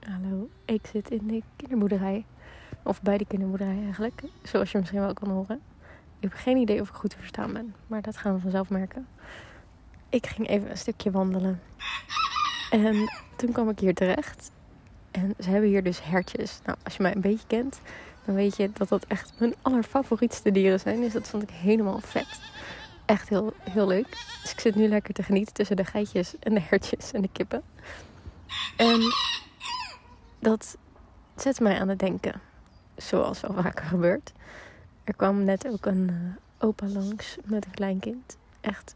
Hallo, ik zit in de kinderboerderij. Of bij de kinderboerderij eigenlijk, zoals je misschien wel kan horen. Ik heb geen idee of ik goed te verstaan ben, maar dat gaan we vanzelf merken. Ik ging even een stukje wandelen. En toen kwam ik hier terecht. En ze hebben hier dus hertjes. Nou, als je mij een beetje kent, dan weet je dat dat echt mijn allerfavorietste dieren zijn. Dus dat vond ik helemaal vet. Echt heel, heel leuk. Dus ik zit nu lekker te genieten tussen de geitjes en de hertjes en de kippen. En dat zet mij aan het denken. Zoals wel vaker gebeurt. Er kwam net ook een uh, opa langs met een kleinkind. Echt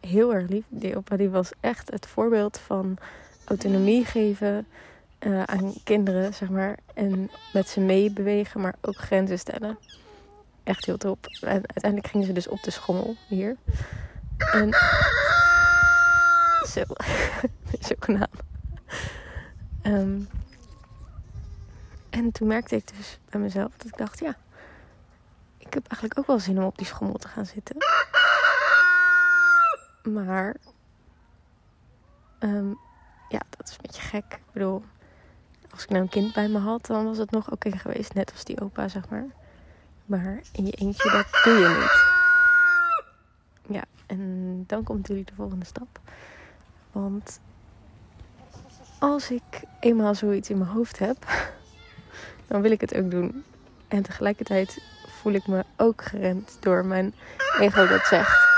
heel erg lief. Die opa die was echt het voorbeeld van autonomie geven uh, aan kinderen, zeg maar. En met ze meebewegen, maar ook grenzen stellen. Echt heel top. En uiteindelijk gingen ze dus op de schommel hier. En zo. Um, en toen merkte ik dus bij mezelf dat ik dacht, ja, ik heb eigenlijk ook wel zin om op die schommel te gaan zitten. Maar, um, ja, dat is een beetje gek. Ik bedoel, als ik nou een kind bij me had, dan was het nog oké geweest. Net als die opa, zeg maar. Maar in je eentje, dat doe je niet. Ja, en dan komt natuurlijk de volgende stap. Want als ik eenmaal zoiets in mijn hoofd heb, dan wil ik het ook doen. En tegelijkertijd voel ik me ook geremd door mijn ego dat zegt.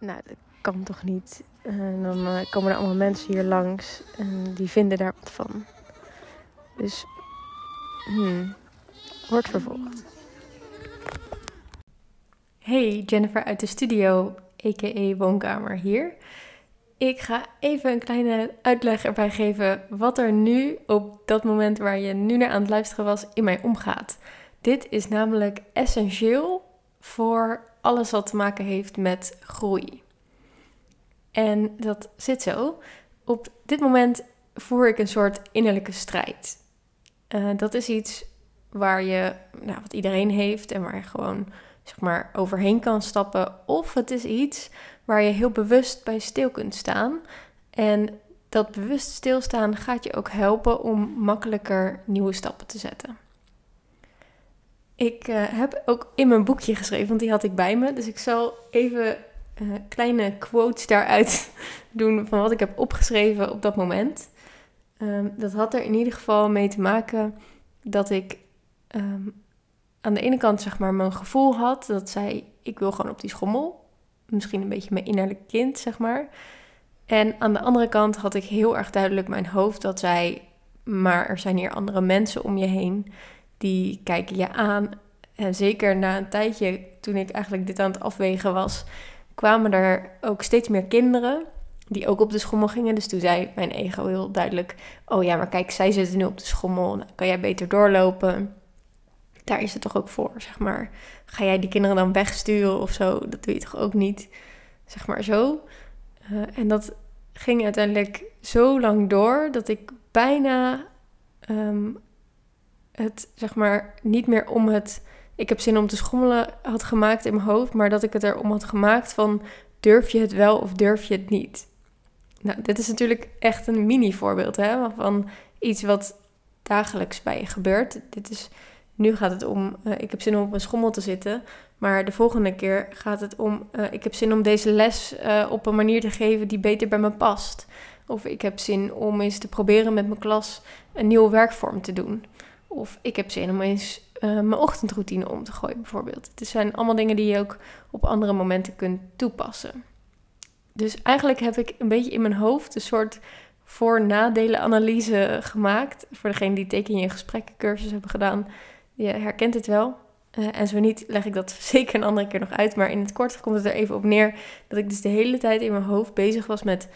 Nou, dat kan toch niet. En dan eh, komen er allemaal mensen hier langs en die vinden daar wat van. Dus, hmm, wordt vervolgd. Hey, Jennifer uit de studio, a.k.a. woonkamer hier. Ik ga even een kleine uitleg erbij geven wat er nu op dat moment waar je nu naar aan het luisteren was in mij omgaat. Dit is namelijk essentieel voor alles wat te maken heeft met groei. En dat zit zo. Op dit moment voer ik een soort innerlijke strijd. Uh, dat is iets waar je, nou, wat iedereen heeft en waar je gewoon zeg maar overheen kan stappen. Of het is iets waar je heel bewust bij stil kunt staan. En dat bewust stilstaan gaat je ook helpen om makkelijker nieuwe stappen te zetten. Ik uh, heb ook in mijn boekje geschreven, want die had ik bij me. Dus ik zal even uh, kleine quotes daaruit doen van wat ik heb opgeschreven op dat moment. Um, dat had er in ieder geval mee te maken dat ik um, aan de ene kant zeg maar mijn gevoel had dat zij, ik wil gewoon op die schommel misschien een beetje mijn innerlijk kind, zeg maar. En aan de andere kant had ik heel erg duidelijk mijn hoofd dat zei: maar er zijn hier andere mensen om je heen die kijken je aan. En zeker na een tijdje, toen ik eigenlijk dit aan het afwegen was, kwamen er ook steeds meer kinderen die ook op de schommel gingen. Dus toen zei mijn ego heel duidelijk: Oh ja, maar kijk, zij zitten nu op de schommel, dan kan jij beter doorlopen daar is het toch ook voor, zeg maar. Ga jij die kinderen dan wegsturen of zo? Dat doe je toch ook niet, zeg maar zo. Uh, en dat ging uiteindelijk zo lang door dat ik bijna um, het, zeg maar, niet meer om het. Ik heb zin om te schommelen had gemaakt in mijn hoofd, maar dat ik het erom had gemaakt van durf je het wel of durf je het niet. Nou, dit is natuurlijk echt een mini voorbeeld hè, van iets wat dagelijks bij je gebeurt. Dit is nu gaat het om, uh, ik heb zin om op een schommel te zitten. Maar de volgende keer gaat het om, uh, ik heb zin om deze les uh, op een manier te geven die beter bij me past. Of ik heb zin om eens te proberen met mijn klas een nieuwe werkvorm te doen. Of ik heb zin om eens mijn ochtendroutine om te gooien, bijvoorbeeld. Het zijn allemaal dingen die je ook op andere momenten kunt toepassen. Dus eigenlijk heb ik een beetje in mijn hoofd een soort voor-nadelen-analyse gemaakt. Voor degene die teken in je gesprekken cursus hebben gedaan je herkent het wel. Uh, en zo niet, leg ik dat zeker een andere keer nog uit. Maar in het kort komt het er even op neer dat ik dus de hele tijd in mijn hoofd bezig was met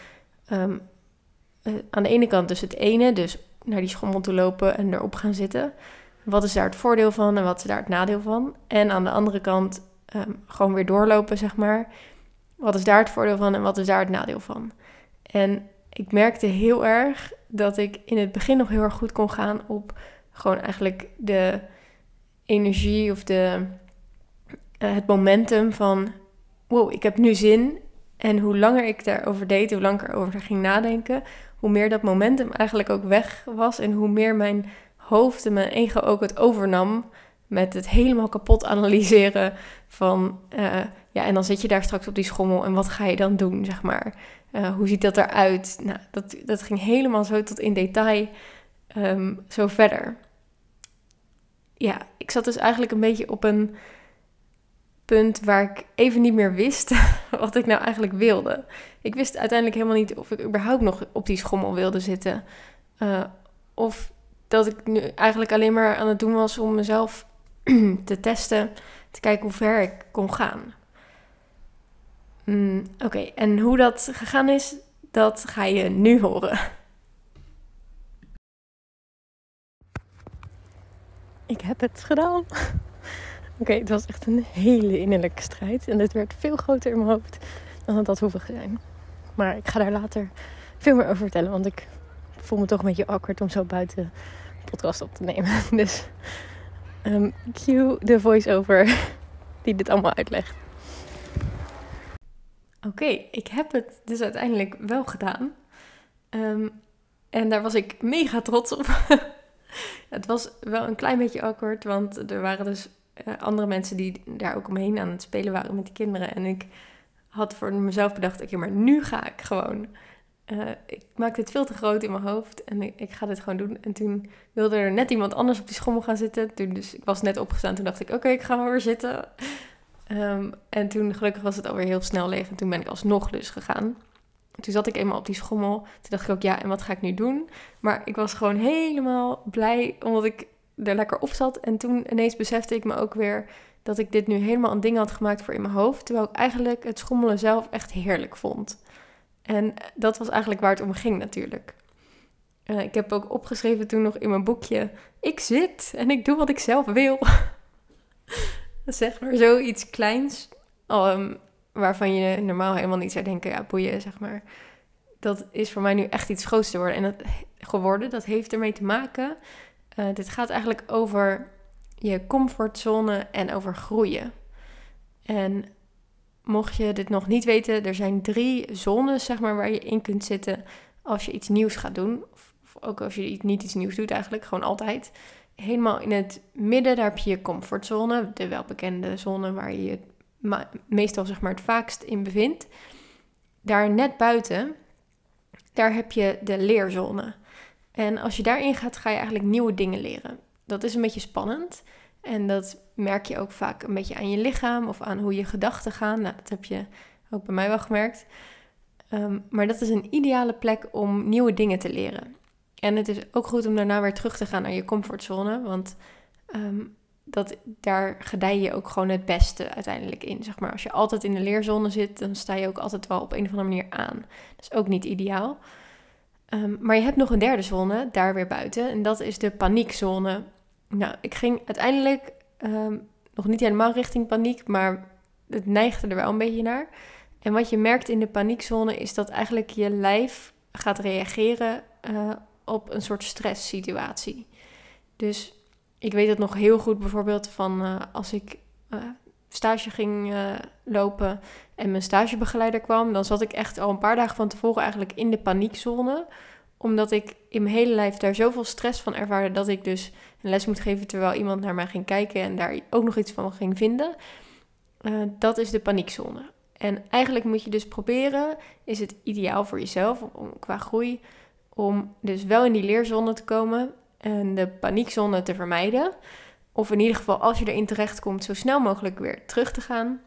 um, uh, aan de ene kant dus het ene, dus naar die schommel toe lopen en erop gaan zitten. Wat is daar het voordeel van en wat is daar het nadeel van? En aan de andere kant um, gewoon weer doorlopen, zeg maar. Wat is daar het voordeel van en wat is daar het nadeel van? En ik merkte heel erg dat ik in het begin nog heel erg goed kon gaan op gewoon eigenlijk de energie of de, uh, het momentum van... wow, ik heb nu zin. En hoe langer ik daarover deed, hoe langer ik erover ging nadenken... hoe meer dat momentum eigenlijk ook weg was en hoe meer mijn hoofd en mijn ego ook het overnam met het helemaal kapot analyseren van, uh, ja, en dan zit je daar straks op die schommel en wat ga je dan doen, zeg maar. Uh, hoe ziet dat eruit? Nou, dat, dat ging helemaal zo tot in detail um, zo verder. Ja, ik zat dus eigenlijk een beetje op een punt waar ik even niet meer wist wat ik nou eigenlijk wilde. Ik wist uiteindelijk helemaal niet of ik überhaupt nog op die schommel wilde zitten. Uh, of dat ik nu eigenlijk alleen maar aan het doen was om mezelf te testen, te kijken hoe ver ik kon gaan. Mm, Oké, en hoe dat gegaan is, dat ga je nu horen. Ik heb het gedaan. Oké, het was echt een hele innerlijke strijd. En het werd veel groter in mijn hoofd dan het had hoeven zijn. Maar ik ga daar later veel meer over vertellen. Want ik voel me toch een beetje awkward om zo buiten podcast op te nemen. Dus um, cue de voice-over die dit allemaal uitlegt. Oké, ik heb het dus uiteindelijk wel gedaan. Um, en daar was ik mega trots op. het was wel een klein beetje awkward, want er waren dus uh, andere mensen die daar ook omheen aan het spelen waren met de kinderen. En ik had voor mezelf bedacht, oké, maar nu ga ik gewoon. Uh, ik maak dit veel te groot in mijn hoofd en ik, ik, ga dit gewoon doen. En toen wilde er net iemand anders op die schommel gaan zitten. Toen, dus ik was net opgestaan, toen dacht ik, oké, ik ga maar weer zitten. Um, en toen gelukkig was het alweer heel snel leeg en toen ben ik alsnog dus gegaan. Toen zat ik eenmaal op die schommel. Toen dacht ik ook, ja, en wat ga ik nu doen? Maar ik was gewoon helemaal blij, omdat ik er lekker op zat. En toen ineens besefte ik me ook weer dat ik dit nu helemaal een ding had gemaakt voor in mijn hoofd. Terwijl ik eigenlijk het schommelen zelf echt heerlijk vond. En dat was eigenlijk waar het om ging natuurlijk. Uh, ik heb ook opgeschreven toen nog in mijn boekje: Ik zit en ik doe wat ik zelf wil. zeg maar zoiets kleins. Um, waarvan je normaal helemaal niet zou denken: ja, boeien, zeg maar. Dat is voor mij nu echt iets groots worden. En dat, geworden, dat heeft ermee te maken uh, dit gaat eigenlijk over je comfortzone en over groeien. En mocht je dit nog niet weten, er zijn drie zones zeg maar, waar je in kunt zitten als je iets nieuws gaat doen. Of, ook als je niet iets nieuws doet eigenlijk, gewoon altijd. Helemaal in het midden, daar heb je je comfortzone, de welbekende zone waar je je meestal zeg maar, het vaakst in bevindt. Daar net buiten, daar heb je de leerzone. En als je daarin gaat, ga je eigenlijk nieuwe dingen leren. Dat is een beetje spannend. En dat merk je ook vaak een beetje aan je lichaam of aan hoe je gedachten gaan. Nou, dat heb je ook bij mij wel gemerkt. Um, maar dat is een ideale plek om nieuwe dingen te leren. En het is ook goed om daarna weer terug te gaan naar je comfortzone. Want um, dat, daar gedij je ook gewoon het beste uiteindelijk in. Zeg maar. Als je altijd in de leerzone zit, dan sta je ook altijd wel op een of andere manier aan. Dat is ook niet ideaal. Um, maar je hebt nog een derde zone, daar weer buiten. En dat is de paniekzone. Nou, ik ging uiteindelijk um, nog niet helemaal richting paniek, maar het neigde er wel een beetje naar. En wat je merkt in de paniekzone is dat eigenlijk je lijf gaat reageren uh, op een soort stresssituatie. Dus ik weet het nog heel goed bijvoorbeeld van uh, als ik uh, stage ging uh, lopen en mijn stagebegeleider kwam, dan zat ik echt al een paar dagen van tevoren eigenlijk in de paniekzone. Omdat ik in mijn hele lijf daar zoveel stress van ervaarde dat ik dus een les moet geven terwijl iemand naar mij ging kijken en daar ook nog iets van ging vinden. Dat is de paniekzone. En eigenlijk moet je dus proberen, is het ideaal voor jezelf om, qua groei, om dus wel in die leerzone te komen en de paniekzone te vermijden. Of in ieder geval, als je erin terecht komt, zo snel mogelijk weer terug te gaan.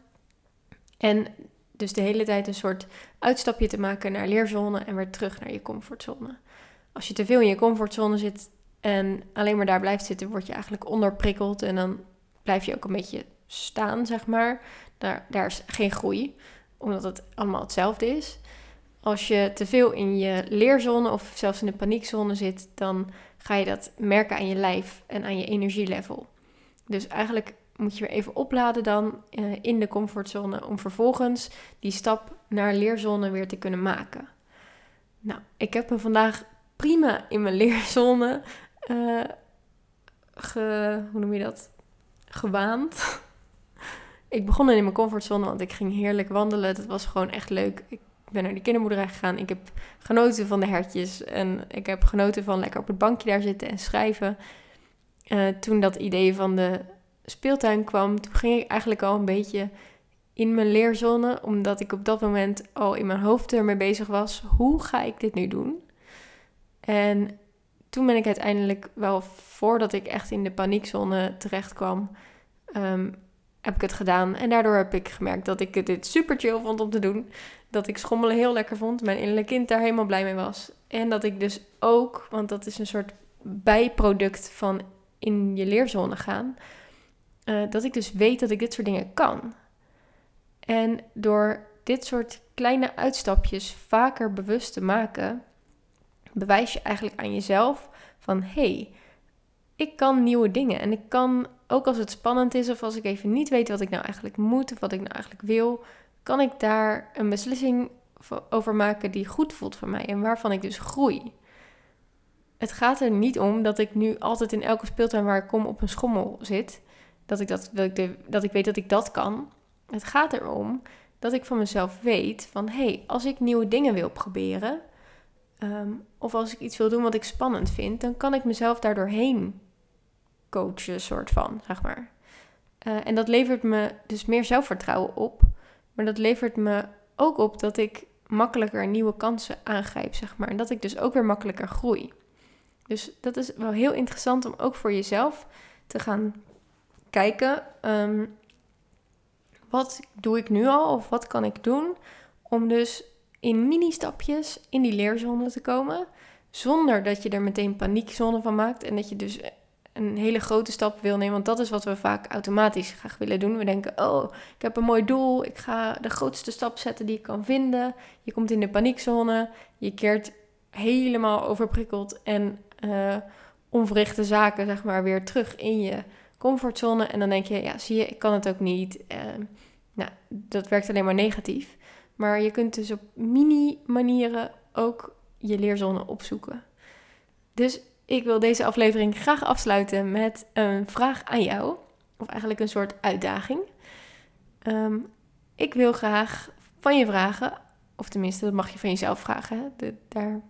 En dus de hele tijd een soort uitstapje te maken naar leerzone en weer terug naar je comfortzone. Als je te veel in je comfortzone zit en alleen maar daar blijft zitten, word je eigenlijk onderprikkeld en dan blijf je ook een beetje staan, zeg maar. Daar, daar is geen groei, omdat het allemaal hetzelfde is. Als je te veel in je leerzone of zelfs in de paniekzone zit, dan ga je dat merken aan je lijf en aan je energielevel. Dus eigenlijk moet je weer even opladen dan uh, in de comfortzone om vervolgens die stap naar leerzone weer te kunnen maken. Nou, ik heb me vandaag prima in mijn leerzone uh, ge, hoe noem je dat? gewaand. ik begon in mijn comfortzone, want ik ging heerlijk wandelen. Dat was gewoon echt leuk. Ik ben naar die kinderboerderij gegaan. Ik heb genoten van de hertjes. En ik heb genoten van lekker op het bankje daar zitten en schrijven. Uh, toen dat idee van de speeltuin kwam, toen ging ik eigenlijk al een beetje in mijn leerzone. Omdat ik op dat moment al in mijn hoofd ermee bezig was. Hoe ga ik dit nu doen? En toen ben ik uiteindelijk wel, voordat ik echt in de paniekzone terecht kwam, ehm, heb ik het gedaan. En daardoor heb ik gemerkt dat ik dit super chill vond om te doen. Dat ik schommelen heel lekker vond. Mijn innerlijke kind daar helemaal blij mee was. En dat ik dus ook, want dat is een soort bijproduct van in je leerzone gaan. Uh, dat ik dus weet dat ik dit soort dingen kan. En door dit soort kleine uitstapjes vaker bewust te maken, bewijs je eigenlijk aan jezelf van hey, ik kan nieuwe dingen. En ik kan, ook als het spannend is of als ik even niet weet wat ik nou eigenlijk moet of wat ik nou eigenlijk wil, kan ik daar een beslissing over maken die goed voelt voor mij en waarvan ik dus groei. Het gaat er niet om dat ik nu altijd in elke speeltuin waar ik kom op een schommel zit. Dat ik, dat, dat ik, dat ik weet dat ik dat kan. Het gaat erom dat ik van mezelf weet van hé, hey, als ik nieuwe dingen wil proberen, Ehm, of als ik iets wil doen wat ik spannend vind, dan kan ik mezelf daardoorheen coachen, soort van, zeg maar. Uh, en dat levert me dus meer zelfvertrouwen op. Maar dat levert me ook op dat ik makkelijker nieuwe kansen aangrijp, zeg maar. En dat ik dus ook weer makkelijker groei. Dus dat is wel heel interessant om ook voor jezelf te gaan kijken. Um, wat doe ik nu al of wat kan ik doen om dus in mini-stapjes in die leerzone te komen. Zonder dat je er meteen paniekzone van maakt. En dat je dus een hele grote stap wil nemen. Want dat is wat we vaak automatisch graag willen doen. We denken, oh, ik heb een mooi doel. Ik ga de grootste stap zetten die ik kan vinden. Je komt in de paniekzone. Je keert helemaal overprikkeld en uh, onverrichte zaken, zeg maar, weer terug in je comfortzone. En dan denk je, ja, zie je, ik kan het ook niet. Uh, nou, dat werkt alleen maar negatief. Maar je kunt dus op mini-manieren ook je leerzone opzoeken. Dus ik wil deze aflevering graag afsluiten met een vraag aan jou. Of eigenlijk een soort uitdaging. Ehm, ik wil graag van je vragen, of tenminste, dat mag je van jezelf vragen. Daar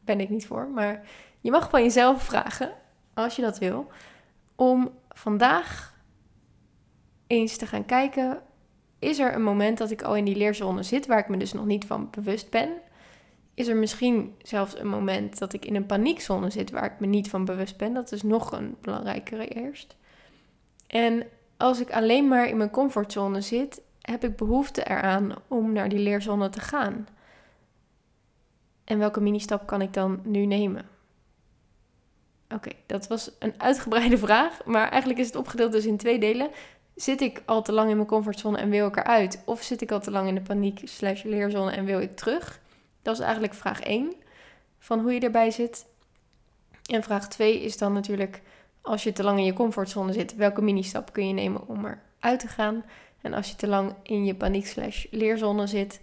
ben ik niet voor. Maar je mag van jezelf vragen, als je dat wil, om vandaag eens te gaan kijken is er een moment dat ik al in die leerzone zit waar ik me dus nog niet van bewust ben? Is er misschien zelfs een moment dat ik in een paniekzone zit waar ik me niet van bewust ben? Dat is nog een belangrijkere eerst. En als ik alleen maar in mijn comfortzone zit, heb ik behoefte eraan om naar die leerzone te gaan. En welke mini-stap kan ik dan nu nemen? Oké, dat was een uitgebreide vraag, maar eigenlijk is het opgedeeld dus in twee delen zit ik al te lang in mijn comfortzone en wil ik eruit? Of zit ik al te lang in de paniek slash leerzone en wil ik terug? Dat is eigenlijk vraag 1 van hoe je erbij zit. En vraag 2 is dan natuurlijk, als je te lang in je comfortzone zit, welke mini-stap kun je nemen om eruit te gaan? En als je te lang in je paniek slash leerzone zit,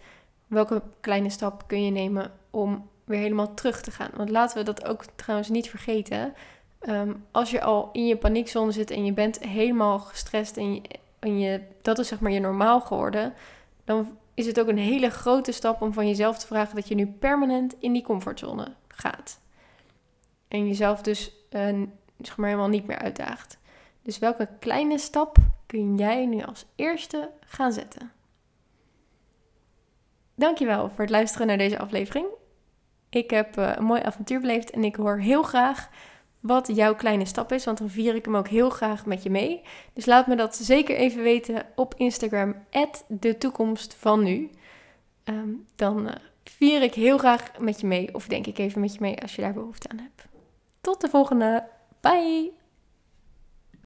welke kleine stap kun je nemen om weer helemaal terug te gaan? Want laten we dat ook trouwens niet vergeten. Ehm, als je al in je paniekzone zit en je bent helemaal gestrest en, en je, dat is zeg maar je normaal geworden, dan is het ook een hele grote stap om van jezelf te vragen dat je nu permanent in die comfortzone gaat. En jezelf dus uh, zeg maar helemaal niet meer uitdaagt. Dus welke kleine stap kun jij nu als eerste gaan zetten? Dankjewel voor het luisteren naar deze aflevering. Ik heb uh, een mooi avontuur beleefd en ik hoor heel graag wat jouw kleine stap is, want dan vier ik hem ook heel graag met je mee. Dus laat me dat zeker even weten op Instagram, de toekomst van nu. Ehm, dan uh, vier ik heel graag met je mee, of denk ik even met je mee als je daar behoefte aan hebt. Tot de volgende. Bye!